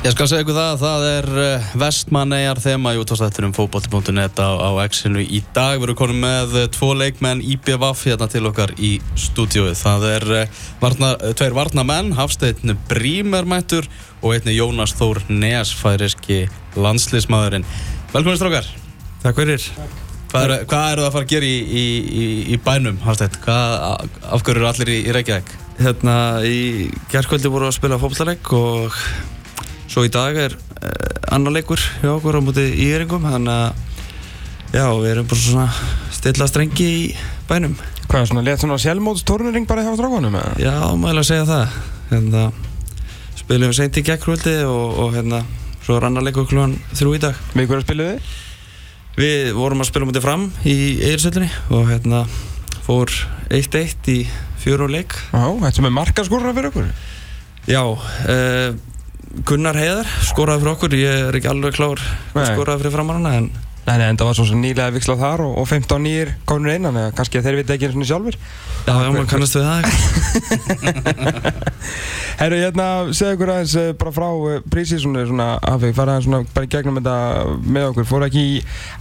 Ég skal segja ykkur það að það er eh, vestmannegar þema í útváðstættunum fókbóti.net á, á X-inu í dag. Við erum konum með eh, tvo leikmenn IBVF hérna til okkar í stúdióið. Það er eh, varna, tveir varnamenn, Hafsteinn Brímermættur og einni Jónas Þór Nesfæriski landslismadurinn. Velkomin strákar. Takk fyrir. Hvað eru er það að fara að gera í, í, í, í bænum, Hafsteinn? Afhverju eru allir í, Reykjavík? Hérna í gerðkvöldi voru að spila fólkstalegg og Svo í dag er eh, annar leikur hjá okkur á múti í Íringum þannig að já, við erum bara svona stilla strengi í bænum. Hvað er svona, létt svona sjálfmótstórnurring bara hjá strákunum? Já, maður að segja það. Hérna, spilum við seint í gegnrvöldi og, og hérna, svo er annar leikur klúan þrjú í dag. Við hverju spiluðu þið? Við vorum að spila mútið fram í Eirsöldinni og hérna fór 1-1 í fjóru leik. Já, þetta sem er markaskorra fyrir okkur? Já, uh, Gunnar Heiðar skoraði fyrir okkur, ég er ekki alveg klár skoraði fyrir framarana en Nei, nei, en það var svo nýlega vikslað þar og, og 15 nýjir kominur einan, eða kannski þeir vita ekki eins og sjálfur Já, já, maður kannast við það. Herru, hérna, segja ykkur aðeins eh, bara frá eh, prísísunu svona, hafi, fara aðeins svona bara í gegnum þetta með okkur, fór ekki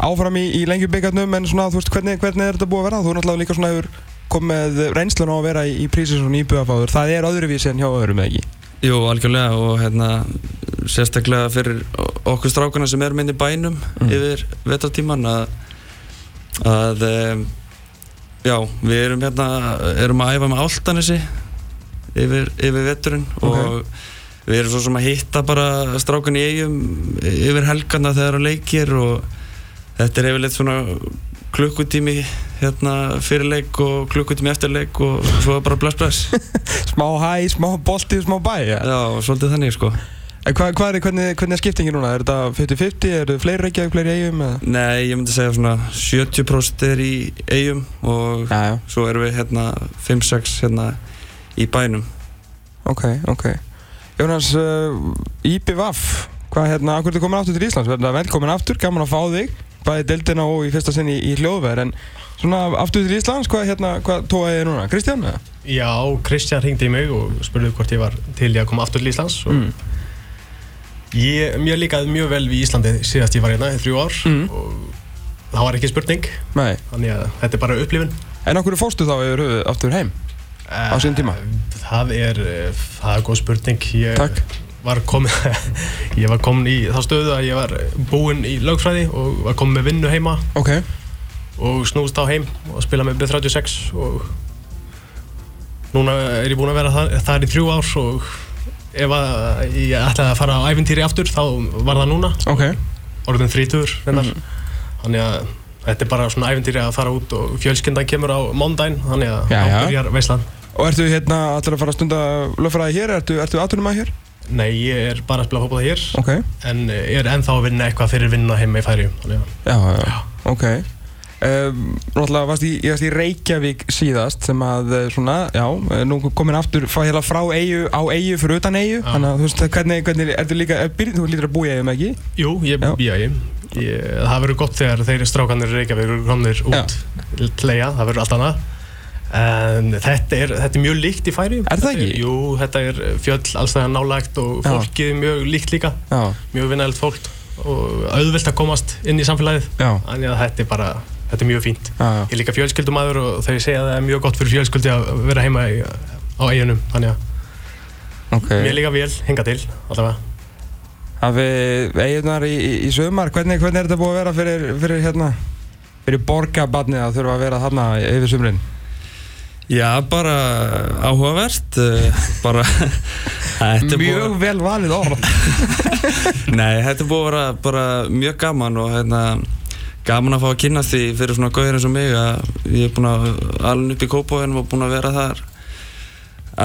áfram í, í lengjubíkarnum, en svona, þú veist, hvernig, hvernig er þetta búið að vera? Þú er náttúrulega líka svona komið reynslun á að vera í, í prísísunu í Böðafáður, það er öðruvísi en hjá öðrum, ekki? Jú, algjörlega og hérna sérstaklega fyrir okkur strákana sem er minni bænum mm. yfir vetartíman að, að já, við erum hérna erum að æfa með áltanissi yfir, yfir veturinn okay. og við erum svo sem að hitta bara strákan í eigum yfir helgana þegar það eru leikir og þetta er yfirleitt svona klukkutími hérna fyrirleik og klukkutími eftirleik og svo bara bless bless smá hæ, smá bolti, smá bæ ja. já, svolítið þannig sko en hva, hva er, hvernig, hvernig er skiptingin núna? er þetta 50-50, er þetta fleiri reykjaði, fleiri eigum? Nei, ég myndi segja svona 70% er í eigum og já, já. svo erum við hérna 5-6 hérna í bænum ok, ok Jónas, uh, IPVAF hvað hérna, akkur er þetta komin aftur til Íslands? velkomin aftur, gaman að fá þig bæði deildina og í fyrsta sinni í, í hljóðverð en svona aftur til Íslands, hvað, hérna, hvað tóaði þið núna? Kristján? Já, Kristján ringdi í mig og spurði hvort ég var til ég að koma aftur til Íslands mm. ég, mér líkaði mjög vel við Íslandi síðast ég var hérna í þrjú ár mm. og það var ekki spurning Nei. þannig að þetta er bara upplifin En okkur fórstu þá yfir höfuð aftur heim uh, á sín tíma? Það er, það er góð spurning ég, Takk var komin ég var komin í þá stöðu að ég var búinn í lögfræði og var komin með vinnu heima okay. og snúst á heim og spila með B36 og núna er ég búinn að vera þar, þar í þrjú ár og ef ég ætlaði að fara á æfintýri aftur þá var það núna okay. orðin þrítur mm þannig að þetta er bara svona æfintýri að fara út og fjölskyndan kemur á mándaginn þannig að ábyrjar veislan Og ertu hérna allir að fara að stunda lögfræði hér? Ertu, ertu aðtunum að hér? Nei, ég er bara að spila fólkbóða hér. Okay. en ég er ennþá að vinna eitthvað fyrir vinna heima í færi Já, já, já. ok. Um, Náttúrulega varst í, ég varst í Reykjavík síðast sem að eh, svona, já, eh, nú komin aftur hérna frá eigu á eigu fyrir utan eigu þannig að þú veist, hvernig, hvernig ertu líka er, þú lítur að búa í eigum, ekki? Jú, ég í eigum Það verður gott þegar þeirri strákanir Reykjavík eru komnir út til eiga, það verður allt annað en þetta er, þetta er mjög líkt í færi Er það ekki? Jú, þetta er fjöll allstæðan nálægt og fólkið er mjög líkt líka. Já. mjög vinnægilt fólk og auðvilt að komast inn í samfélagið. Að þetta er bara, þetta er mjög fínt. Já, ég er líka fjölskyldumæður og þau segja að það er mjög gott fyrir fjölskyldi að vera heima í, á eiginum þannig að okay. mér líka vel, hinga til allavega. Það við eigunar í, í, í sömar hvernig, hvernig er þetta búið að vera fyrir, fyrir, hérna, fyrir borgabadni að þurfa að vera þarna yfir sömurinn? Já, bara áhugavert eh, bara Mjög vel valið orð Nei, þetta er búið að vera bara mjög gaman og hérna gaman að fá að kynast því fyrir svona gauðir eins og mig að ég er búin að alveg upp í Kópavöginum og búin að vera þar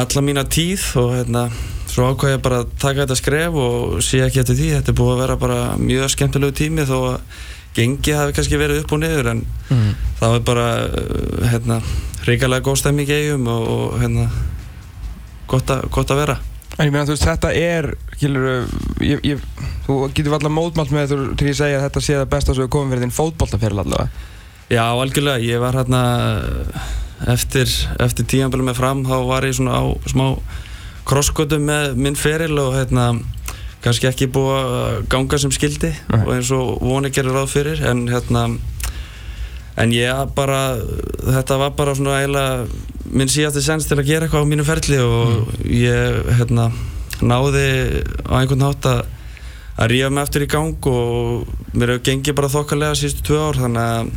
alla mína tíð og hérna svo ákvæði ég bara að taka þetta skref og sé ekki eftir því, þetta er búið að vera bara mjög skemmtilegu tími þó að gengi hafi kannski verið upp og niður en mm. það var bara eh, hérna ríkilega góð stemming í eigum og, og hérna gott, a, gott að vera En ég meina þú veist þetta er kilur, ég, ég, þú getur alltaf mótmált með þú til að segja að þetta sé það besta sem við komum fyrir þinn fótbolltaféril allavega Já algjörlega, ég var hérna eftir, eftir tíanbelum með fram þá var ég svona á smá krosskotum með minn feril og hérna kannski ekki búið að ganga sem skildi Nei. og eins og voni gerir ráð fyrir en hérna en ég bara, þetta var bara svona eiginlega minn síðasti sens til að gera eitthvað á mínu ferli og ég hérna náði á einhvern hátt að að rífa mig aftur í gang og mér hefur gengið bara þokkalega síðustu tvö ár þannig að,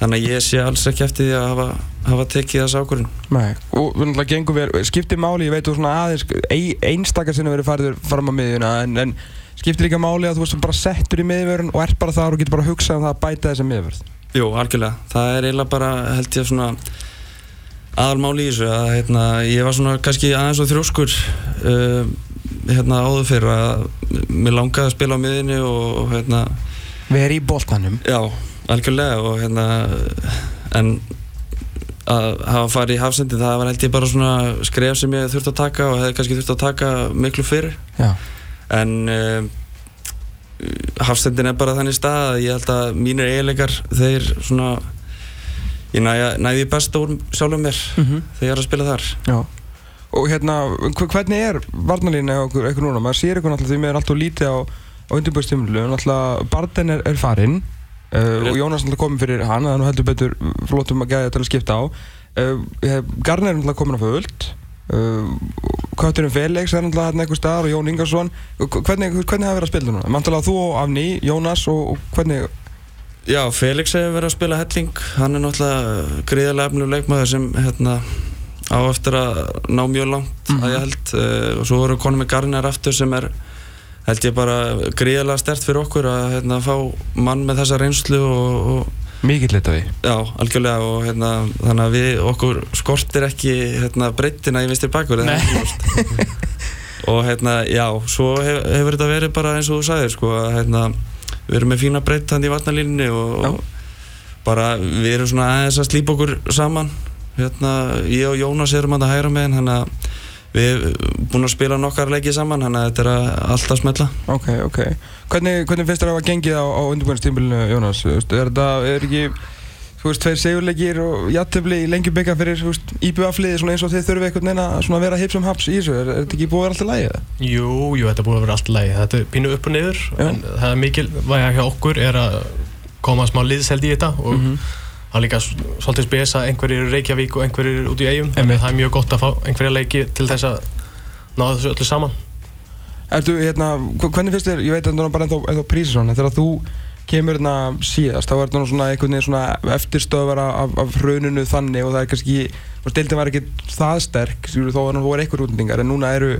þannig að ég sé alls ekki eftir því að hafa, hafa tekið þessu ákvörðin Nei, og við náttúrulega gengum við, skiptir máli, ég veit þú svona aðeins, ein, einstakar sinni verið farið fram á miðjuna, en, en skiptir líka máli að þú veist bara settur í miðjörn og ert bara þar og getur bara hugsað um það að bæta þessa miðjörn. Jú, algjörlega. Það er eiginlega bara, held ég, svona aðalmáli í þessu að hérna, ég var svona kannski aðeins og þrjóskur uh, hérna áður fyrir að mér langaði að spila á miðinni og, hérna, erum í boltanum. já, algjörlega og hérna, en að hafa farið í hafsendi það var held ég bara svona skref sem ég þurfti að taka og hefði kannski þurfti að taka miklu fyrir Já. en uh, hafsendin er bara þannig stað að ég held að mínir eiginleikar þeir svona ég næ, næði best úr sjálfum mér Mm þegar ég er að spila þar Já. Og hérna, hv- hvernig er varnalínu okkur, eitthvað núna? Maður sér eitthvað náttúrulega því mér er alltaf lítið á, á undirbúrstimlu. Náttúrulega Barden er, er farinn uh, og Jónas náttúrulega komin fyrir hann, það er nú heldur betur flottum að gæða til að skipta á. Uh, Garner er náttúrulega komin á fullt. Uh, Kötturinn Felix er náttúrulega hérna einhver staðar og Jón Ingarsson. Hvernig, hvernig hafa verið að spila núna? Mæntalega þú og Afni, Jónas og, og hvernig... Já, Felix hefur verið að spila helling hann er náttúrulega gríðarlega efnilegu leikmaður sem hérna á eftir að ná mjög langt að ég held uh, og svo voru konum með Garner aftur sem er held ég bara gríðarlega stert fyrir okkur að hérna, fá mann með þessa reynslu og, og Mikið því. Já, algjörlega og hérna, þannig að við okkur skortir ekki hérna, breyttina í vinstri bakur og hérna, já, svo hef, hefur þetta verið bara eins og þú sagðir sko, að hérna, við erum með fína breytt hann í vatnalínunni og, og bara við erum svona aðeins að slípa okkur saman. Hérna, ég og Jónas erum að hægra með hann að við erum búin að spila nokkar leikið saman þannig að þetta er að alltaf smetla Ok, ok. Hvernig, hvernig finnst þér að hafa gengið á, á undirbúinstímbilinu, Jónas? Er þetta, er ekki, þú veist, tveir segurleikir og jættefli í lengjum byggja fyrir, þú veist, svona eins og þið þurfum einhvern veginn að svona vera hipsum haps í þessu? Er, er þetta ekki búið að vera alltaf lægið það? Jú, jú, þetta er búið að vera allt í lagi. Þetta er pínu upp og niður, Já. en það er mikil og það er líka svolítið spes að einhverjir eru Reykjavík og einhverjir eru út í eigum. Að það er mjög gott að fá einhverja leiki til þess að ná þessu öllu saman. Ertu, hérna, hv- hvernig finnst þér, ég veit að það er bara ennþá, ennþá prísisón, þegar þú kemur hérna síðast, þá er nú svona einhvern veginn svona eftirstöðvar af, af hruninu þannig og það er kannski, þú veist, deildin var ekki það sterk, skilur, þó var nú voru einhver útlendingar, en núna eru,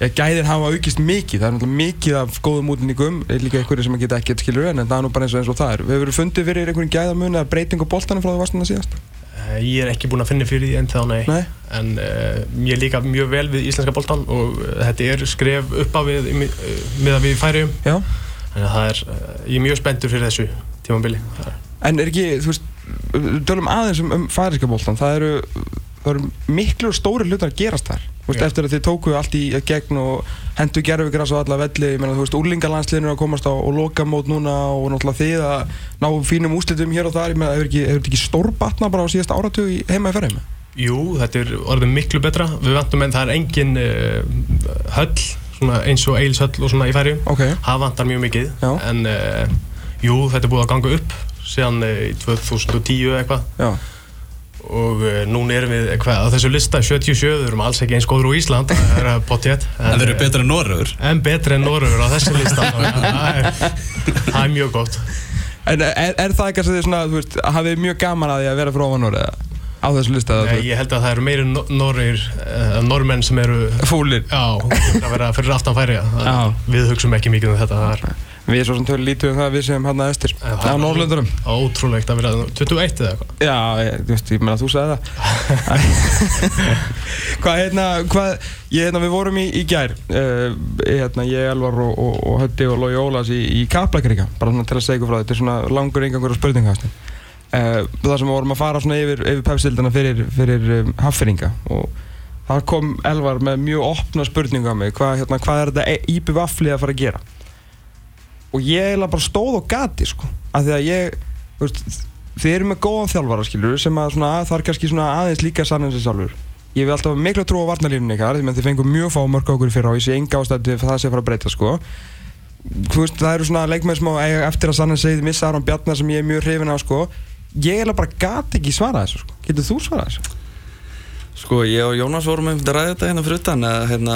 ja, gæðin hafa aukist mikið, það er náttúrulega mikið af góðum útlendingum, er líka einhverju sem geta ekkert skilur, en það er nú bara eins og, eins og það er. Við hefur fundið fyrir einhverjum gæðamun eða breyting á boltanum frá því varst hérna síðast? Eh, Ég er ekki búinn að finna fyrir því enn þá, nei. Nei? En uh, ég líka mjög vel við íslenska boltan og uh, þetta er skref upp á við uh, miðan við færium. Já. Þannig að er, ég er mjög spenntur fyrir þessu er- En er ekki, þú veist, við tölum aðeins um, um færiska boltan, það eru, það eru miklu og stóri hlutar að gerast þar. Veist, eftir að þið tóku allt í gegn og hendu gerfugras á alla velli, ég meina, þú veist, úrlingalandsliðinu að komast á og loka mót núna og náttúrulega þið að ná fínum úslitum hér og þar, ég meina, hefur ekki, þetta ekki stórbatna bara á síðasta áratug heima í ferðum? Jú, þetta er orðið miklu betra. Við vantum en það er engin uh, höll, svona eins og Eils höll og svona í færium. Ok, Það vantar mjög mikið. Já. En uh, jú, þetta er búið að ganga upp síðan uh, í 2010 eða eitthvað. Og uh, núna erum við hvað, á þessu lista 77, við erum alls ekki eins góður úr Ísland, það er potjett. En þeir eru betur en Norröður En betri en Norröður á þessu lista. að það er- það er mjög gott. En er, er það ekki að þið svona, þú veist, hafið mjög gaman að því að vera frá orðið á þessu lista? Nei, ég held að það eru meiri norrir, uh, normenn sem eru Fúlir. Já, að vera fyrir aftan færi Já. Við hugsum ekki mikið um þetta Það er Við erum svo sem tölur lítið um það að við séum estir Já, á Norrlöndurum. ótrúlegt að vera 21 eða eitthvað. Já, ég, þú veist, ég meina þú sagði það. Hvað, hérna, hvað ég, hérna, við vorum í, í gær uh, hérna, ég, Elvar og, og, og Hötti og Lói Ólas í, í Kaplakrika bara svona til að segja ykkur frá þetta, þetta er svona langur yngangur og spurningkastin uh, það sem við vorum að fara svona yfir, yfir pepsildana fyrir, fyrir um, haffyringa og það kom Elvar með mjög opna spurningu á mig. Hvað, hérna, hvað er þetta íbjöf afflið að fara að gera og ég eiginlega bara stóð og gati sko, af því að ég veist, þið eru með góðan þjálfara skilur sem að svona, þarf kannski svona aðeins líka sannin sér sjálfur. Ég vil alltaf miklu trú á varnalínunni ykkar því að þið fengum mjög fá mörg á okkur fyrra og ég sé enga ástæði fyrir það sé að fara að breyta sko. Veist, það eru svona leikmenn sem á eftir að sanna segið missa Aron Bjarnar sem ég er mjög hrifin á sko. Ég er bara gati ekki svara þessu sko. Getur þú svarað þessu? Sko, ég og Jónas vorum veginn að ræða þetta hérna fyrir utan að hérna,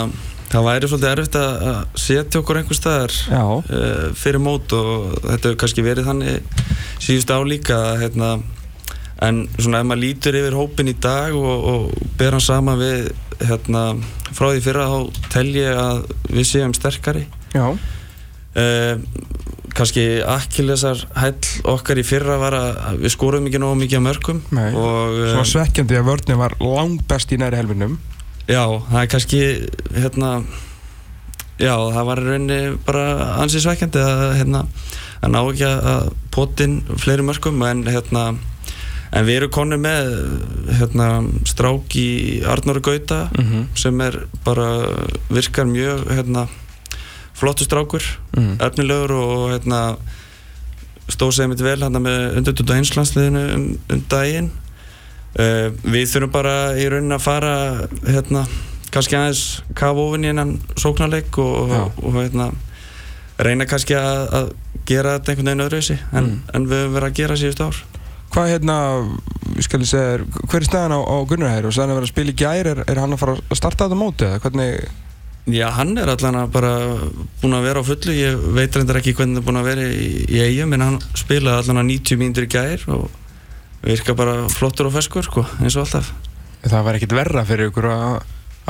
það væri svolítið erfitt að að setja okkur einhver staðar uh, fyrir mót og þetta hefur kannski verið þannig síðust álíka hérna, en svona ef maður lítur yfir hópin í dag og, og ber hann sama við hérna, frá því fyrra þá tel ég að við séum sterkari. Já, uh, kannski akkilesar hæll okkar í fyrra var að við skorum ekki nógu mikið á mörgum Nei. og um, svekkjandi að vörðin var langt best í næri helminum Já, það er kannski hérna já, það var rauninni bara ansið svekkjandi að hérna að ná ekki að- potin fleiri mörgum en hérna en við erum konir með hérna strák í Arnóri Gauta Mhm. sem er bara virkar mjög hérna flottu strákur, Mhm. efnilegur og hérna stóð sig mitt vel hérna með undirtúta einslandsliðinu um, um daginn uh, við þurfum bara í rauninni að fara hérna kannski aðeins kafa ofin í hennan sóknarleik og, og, og hérna reyna kannski að, að gera þetta einhvern veginn öðruvísi en, Mm. en við höfum verið að gera síðust ár. Hvað hérna, skal ég segja þér, hver er staðan á, á Gunnar Hægur og staðan að vera að spila í gær, er, er hann að fara að starta þetta móti eða hvernig, Já, hann er allan að bara búin að vera á fullu, ég veit reyndar ekki hvernig það er búin að vera í, í eigum en hann spilaði allan að 90 mínútur í gær og virka bara flottur og feskur sko, eins og alltaf. Það var ekkit verra fyrir ykkur að,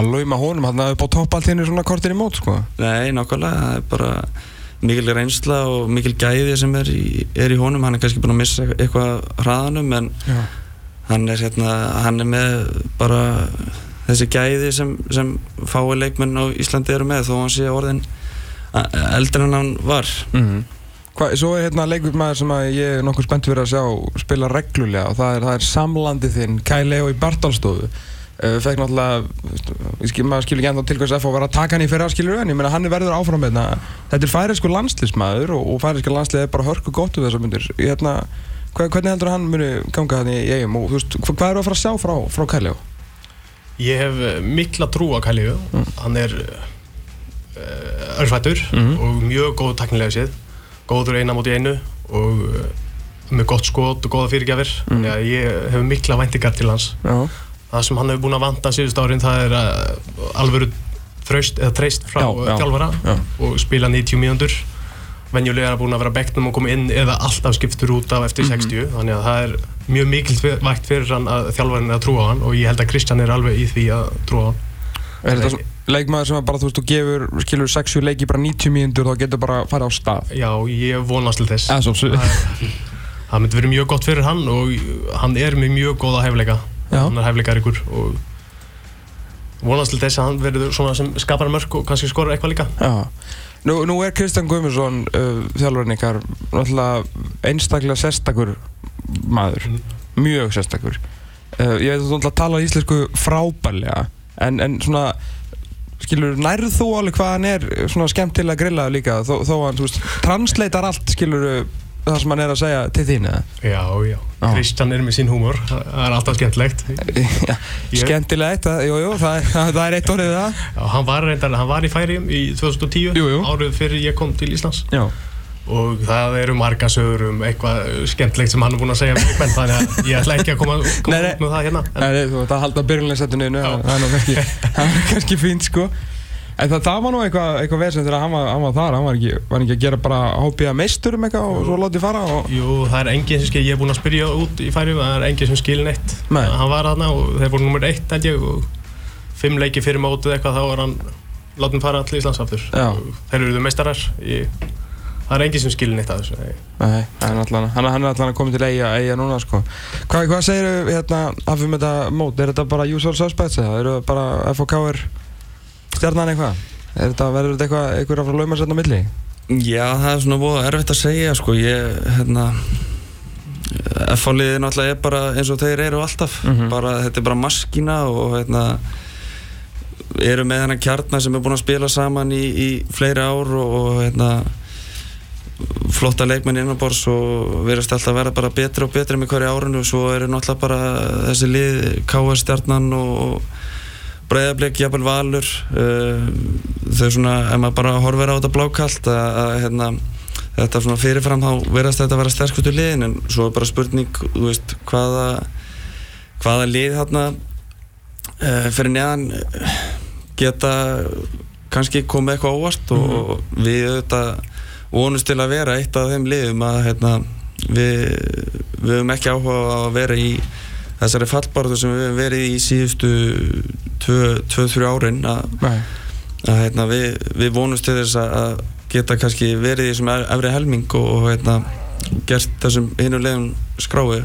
að lauma honum hann upp á toppaltinu svona kortir í mót sko. Nei, nákvæmlega, það er bara mikil reynsla og mikil gæði sem er í, er í honum, hann er kannski búin að missa eitthvað hraðanum en Já, hann er, hérna, hann er með bara þessi gæði sem, sem fái leikmenn á Íslandi eru með þó hann sé orðin a- eldri en hann var. Mm Hvað, svo er hérna leikur maður sem að ég er nokkuð spennt fyrir að sjá spila reglulega og það er, það er samlandið þinn Kai Leo í Bartalstofu uh, fekk náttúrulega skil, maður skilur ekki ennþá til hvers FH var að taka hann í fyrra skilur en ég meina hann er verður áfram með þetta þetta er færisku landslismæður og, og færisku landslið er bara hörku gott um þessar myndir. Hérna, hva, hvernig heldur hann muni ganga hann í eigum og veist, hva, hvað eru að fara að sjá frá, frá Kai Leo? Ég hef eh, mikla trú á Kælíu hann er uh, örfættur Mhm. og mjög góð taknilega séð góður eina móti einu og uh, með gott skot og góða fyrirgjafir. Þannig að ég hef mikla væntingar til hans. Já, það sem hann hefur búin að vanta síðust árin það er uh, alvöru þraust eða treyst frá Já, já, já, þjálfara já. og spila 90 mínútur. Venjulega er hann búin að vera á bekknum og koma inn eða alltaf skiptur út af eftir 60 þannig að það er mjög mikil vægt fyrir hann að þjálfarinn er að trúa á hann og ég held að Kristján er alveg í því að trúa á hann er þetta svona leikmaður sem bara þú veist, þú gefur skilur 6 leiki bara 90 mínútur þá getur bara að fara á stað. Já, ég vonast til þess. Eða svo, svo. Það- Það myndi verið mjög gott fyrir hann og hann er með mjög góða hæfleika Já. hann er hæfleikaríkur og vonast til þess að hann verður svona sem skapar mörg og kannski skorur eitthvað líka. Já, nú, nú er Kristján Guðmundsson uh, þjálfurinn ykkar náttúrulega einstaklega sérstakur maður, mjög sérstakur. Uh, ég veit að þú náttúrulega tala íslensku frábærlega en, en svona skilur, nærðu þú alveg hvað hann er svona skemmtilega grillaður líka þó, þó hann, þú veist, translatar allt skilur það sem hann er að segja til þín eða? Já, já, Já. Kristján er með sín húmor það er alltaf skemmtlegt Já, Ég- skemmtilegt, það- jú, jú, það, það er eitt orðið það Já, hann var reyndar, hann var í færium í 2010 Jú, jú. árið fyrir ég kom til Íslands Já, og það eru marga sögur um eitthvað skemmtlegt sem hann er búinn að segja menn þannig að ég ætla ekki að koma, koma Nei, út með það hérna en, Nei, þú ert að halda Já. það er kannski, fínt sko En það, það var nú eitthvað, eitthvað vesend þegar hann var, hann var þar, hann var ekki, var ekki að gera bara hópiða meistur um eitthvað og svo látið fara og Jú, það er enginn sem skil, ég er búinn að spyrja út í færium það er enginn sem skil neitt Nei. hann var þarna og þeir voru nummer eitt held ég og fimm leiki fyrir mótið eitthvað þá var hann látin fara til Íslands aftur Já. og þeir eru meistarar ég, það er enginn sem skil neitt að þessu nei. Nei, hann er allan, hann, hann er allan að koma til eiga, eiga núna sko Hvað, hvað segir hérna af um þetta mót, er þetta bara usual suspects eða eru það bara FOK er stjarnan eitthvað? Er þetta, verður þetta eitthvað, eitthvað frá laumar setna milli? Já, það er svona búið erfitt að segja sko, ég, hérna F-fáliðið náttúrulega er bara eins og þeir eru alltaf Mhm. bara, þetta er bara maskína og hérna eru með hennar kjarnar sem er búin að spila saman í, í fleiri ár og, og hérna flotta leikmenn innanbors og verðast alltaf að vera bara betri og betri með hverju árinu. Og svo eru náttúrulega bara þessi lið KS stjarnan og, breyðarblik, jafnvel valur uh, þau svona, ef maður bara horfir á þetta blákalt að, að hérna, þetta svona fyrirfram þá verðast þetta að vera sterkustu liðin. En svo er bara spurning, þú veist, hvaða hvaða lið hérna uh, fyrir neðan uh, geta kannski komið eitthvað óvart og, og við auðvitað vonumst til að vera eitt af þeim liðum að hérna, við, við höfum ekki áhuga að vera í þessari fallbarðu sem við höfum verið í síðustu 2-3 árin að, að hérna, við, við vonumst til þess að- geta kannski verið í þessum ef- efri helming og, og hérna, gert þessum hinu liðum skrái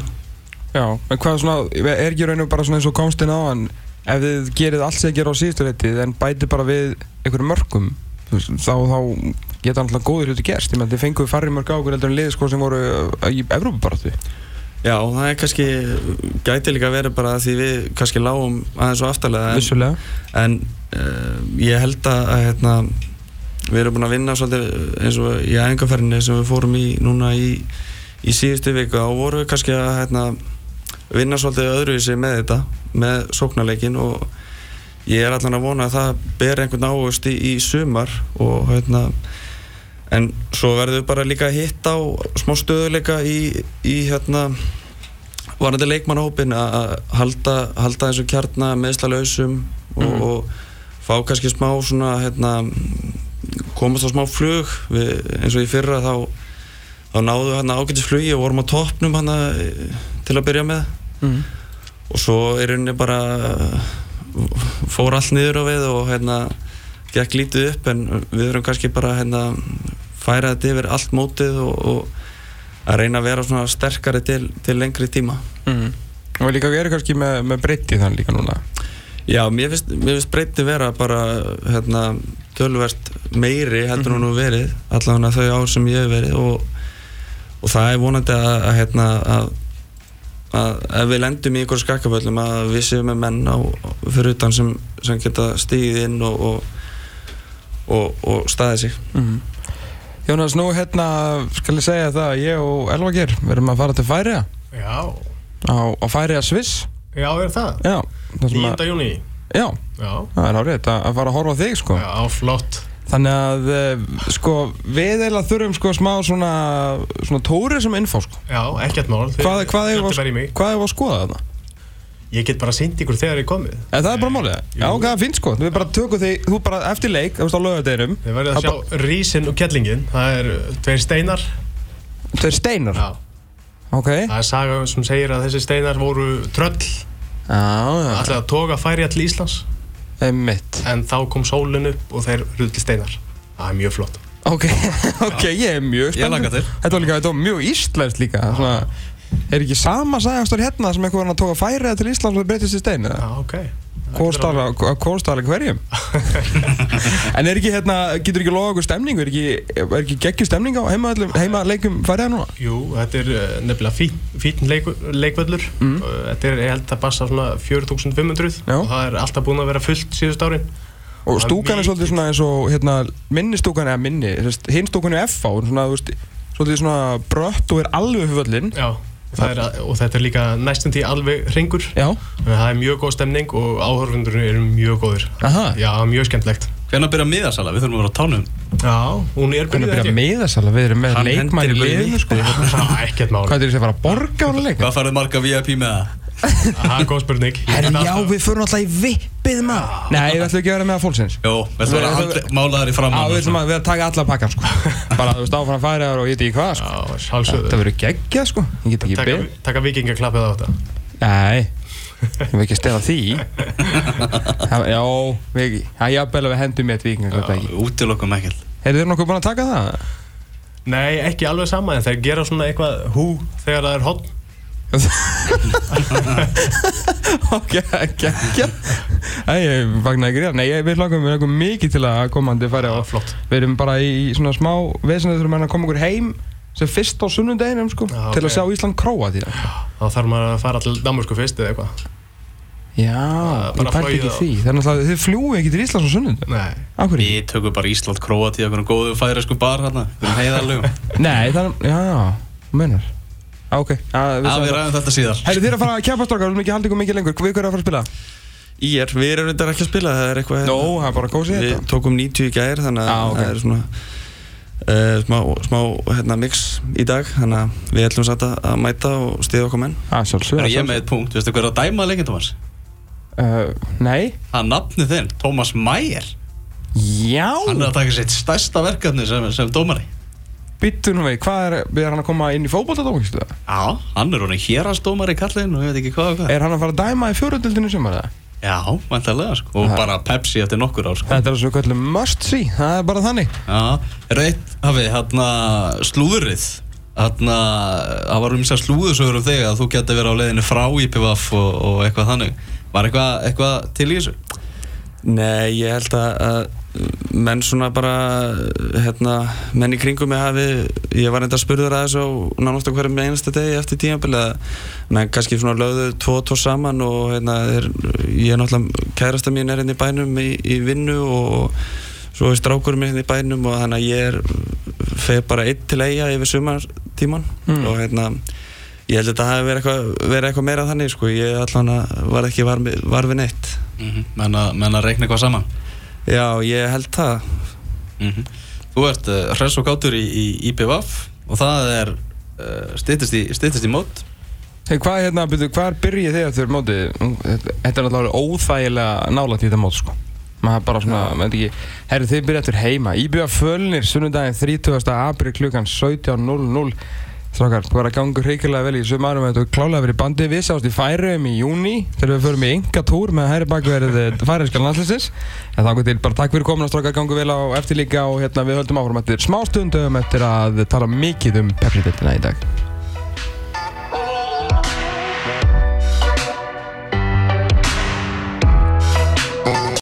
Já, en hvað svona, er ekki raun og bara svona eins og komstinn á hann ef þið gerið allt sem þið gerir á síðustu leitið en bætið bara við einhverjum mörgum þá, þá geta alltaf góður hluti gerst. Ég menn þið fenguðu farri mörg á okkur heldur en liðið sko sem voru uh, í Evrópubaratu Já, það er kannski gæti líka verið bara því við kannski lágum aðeins og aftalega en, vissulega. en uh, ég held að, hérna, við erum búin að vinna svolítið eins og í æfingarferðinni sem við fórum í núna í, í síðustu viku og vorum við kannski að hérna, vinna svolítið öðruvísi með þetta með sóknarleikin og ég er allan að vona að það ber einhvern ávist í, í sumar og hérna en svo verðum við bara líka að hitta á smá stöðuleika í, í hérna varandi leikmannahópin að halda, halda þessu kjarna meðslalausum og, Mhm. og fá kannski smá svona hérna, komast á smá flug við, eins og í fyrra þá, þá náðu hérna ágætis flugi og vorum á toppnum hérna til að byrja með mm. og svo er rauninni bara fór allt niður á við og hérna gekk lítið upp en við erum kannski bara hérna færa þetta yfir allt mótið og, og að reyna að vera svona sterkari til, til lengri tíma Mm. og líka við erum kannski með, með breytti þann líka núna Já, mér finnst, mér finnst breyti vera bara hérna, tölvert meiri heldur mm -hmm. nú verið allavega þau ár sem ég hef verið og, og það er vonandi að, að, hérna, að, að ef við lendum í ykkur skakkaföllum að við séum með menn á, fyrir utan sem, sem geta stíðið inn og, og, og, og staðið sig mm. Jónas, nú hérna skal ég segja það að ég og Elva Geir við erum að fara til Færiða Já, á, á Færiða Sviss. Já, er það? Já, það sem 9. að, júni já, Já, það er árið að, að fara að horfa á þig sko. Já, flott. Þannig að eh, sko við eiginlega þurfum sko smá svona svona tourism info sko. Já, ekkert mál. Hvað, er er að skoða þarna? Ég get bara sýnt ykkur þegar ég komið. En það er bara málið? Já, ok, það fínt sko. Við bara tökum þig, þú bara eftir leik, þú verðið að sjá rísin og kettlingin Það er uh, tveir steinar. Tveir steinar? Já, Ok. Það er saga sem segir að þessi steinar voru tröll. Já, Ætlaði að toga færi til Íslands. Einmitt. En þá kom sólin upp og þeir til steinar. Það er mjög flott. Ok, ok, ég er mjög til. Þetta var líka, þetta var mjög íslenskt líka Svona, er ekki sama sagastur hérna sem einhver var að tóka færiða til Íslands og breytist í stein eða? Já, ok Kóstala hverjum En er ekki hérna, getur ekki loða okkur stemning er ekki, ekki geggjur stemning á heima, heima leikum færiða núna? Jú, þetta er uh, nefnilega fín, fín leik, leikvöllur Mm. Þetta er, ég held að passa svona 4500 Já. og það er alltaf búin að vera fullt síðust árin Og stúkan er svolítið svona eins og hérna, minni stúkan eða minni, hinn stúkan er er svona, þú veist, svolítið svona brött og er alveg fyrir völlin Já, er, að- og þetta er líka næstum því alveg hringur. Já, Þannig að það er mjög góð stemning og áhörfundur eru mjög góðir. Aha. Já, mjög skemmtlegt Hvernig byrja miðasala? Við þurfum að vera á tánum. Já, hún er Hvernig byrjuð byrja meðasala, við erum með í liðinu sko. Já, ekkert mál. Hvað er þessi að fara að borga á leik? Hvað farið marga VIP með það? Það er góð spurning. Herri, já, við förum alltaf í vippið maður. Nei, við ætlum ekki að vera með að fólksins. Jó, við ætlum að vera málaðar í Já, framann við ætlum að vera að taka alla pakkan sko. Bara, þú veist, áfram færiðar og ég veit ekki hvað sko. Já, Það verður geggjað sko. Ég get ekki Taka, beð taka vikingaklappið á þetta. Nei, ég vil ekki stela því. Já, við, það er jafnvel að við hendum með þetta viking Þetta ekki Útilokkum ekkert. Eru þið nokkuð búin að taka það? Nei, ekki alveg sama en þeir gera svona eitthvað hú þegar það er hotn ok, geggjað Nei, ég fagnar ekki rétt Nei, ég- við hlokkum, við hlokkum mikið til að komandi færi og flott. Við erum bara í svona smá vesinu þurfum að koma okkur heim sem fyrst á sunnudeginum sko Já, til að ok. sjá Ísland króa því Þá þarf maður að fara til Danmarku fyrst eða eitthvað. Já, bara ég flogið ekki því. Þannig að þið fljúi ekki til Íslands á sunnundum Nei. Akkur ekki? Við tökum bara Ísland Króati okkur góðu færi sko bar hérna Við erum heiðarlegum. Nei, það er, já, menar Já, ok. Já, Já, við ræðum þetta síðar. Herri, þið er að fara að keppa strákar, við viljum ekki halda ykkur mikið lengur. Við hverju að fara að spila? Ír, við erum reyndar ekki að spila, það er eitthvað Nó, það er bara kósið Við þetta. tókum 90 í gær, þannig að Já, ok. það er svona uh, smá, smá hérna, mix í dag Þannig að við ætlum satt að að mæta og stiða okkur menn. Það sjálfsög Er ég með eitt punkt, veistu hver er að dæma leikinn, Tómas? uh, Nei. Það er nafnið þinn, Tómas Mæger Já. Hann er að taka sitt stærsta verkefni sem, sem dómari Bittu nú vei, hvað er, er hann að koma inn í fótboltadómingstu? Já, hann er honum hérastómari kallinn og ég veit ekki hvað og hvað Er hann að fara að dæma í fjóruðildinu sumar eða? Já, vantarlega sko Og Það- bara Pepsi eftir nokkur ár sko Þetta er svo kallið must see, það er bara þannig Já, er eitt, hafið, hérna slúðurið Hérna, það var um þess að slúðursögur um þig að þú geti verið á leiðinu frá IPVF og, og eitthvað þannig Var eitthvað, eitthvað til í þessu? Nei, ég held að, að menn svona bara hérna, menn í kringum mig hafi ég var enda að spurður að þessu á nánast á hverjum einasta degi eftir tímafél menn kannski svona lögðu tvo og tvo saman og hérna, þeir, ég er náttúrulega kærasta mín er hérna í bænum í, í vinnu og svo er strákurinn minn hérna í bænum og þannig að ég er feð bara einn til eiga yfir sumartíman Mm. og hérna ég held að þetta hafi verið eitthvað, verið eitthvað meira þannig sko, ég allan að var ekki var, var við neitt Mm menn, að, að reikna eitthvað saman Já, ég held það mm Þú ert uh, hress og gátur í, í IPVF og það er uh, styttist, í, styttist í mót Hey, hvað, hérna, byrju, hvað er byrjið þig eftir mótið? Þetta er náttúrulega óþægilega nálægt í þetta mót, sko. Maður bara svona, maður veit ekki, herru þið byrjið eftir heima. Íbjöða fölnir sunnudaginn 30. april klukkan 17.00. Strákar, þú er að ganga hreikilega vel í sumarum Þetta er klálega verið í bandi. Við sást í Færöum í júni Þegar við förum í enga túr með hæri bakverðið Færömska landslýsins En þá til bara takk fyrir komin að strákar gangu vel á eftir líka Og hérna við höldum áfram eftir smá stundum Eftir að tala mikið um pepsi í dag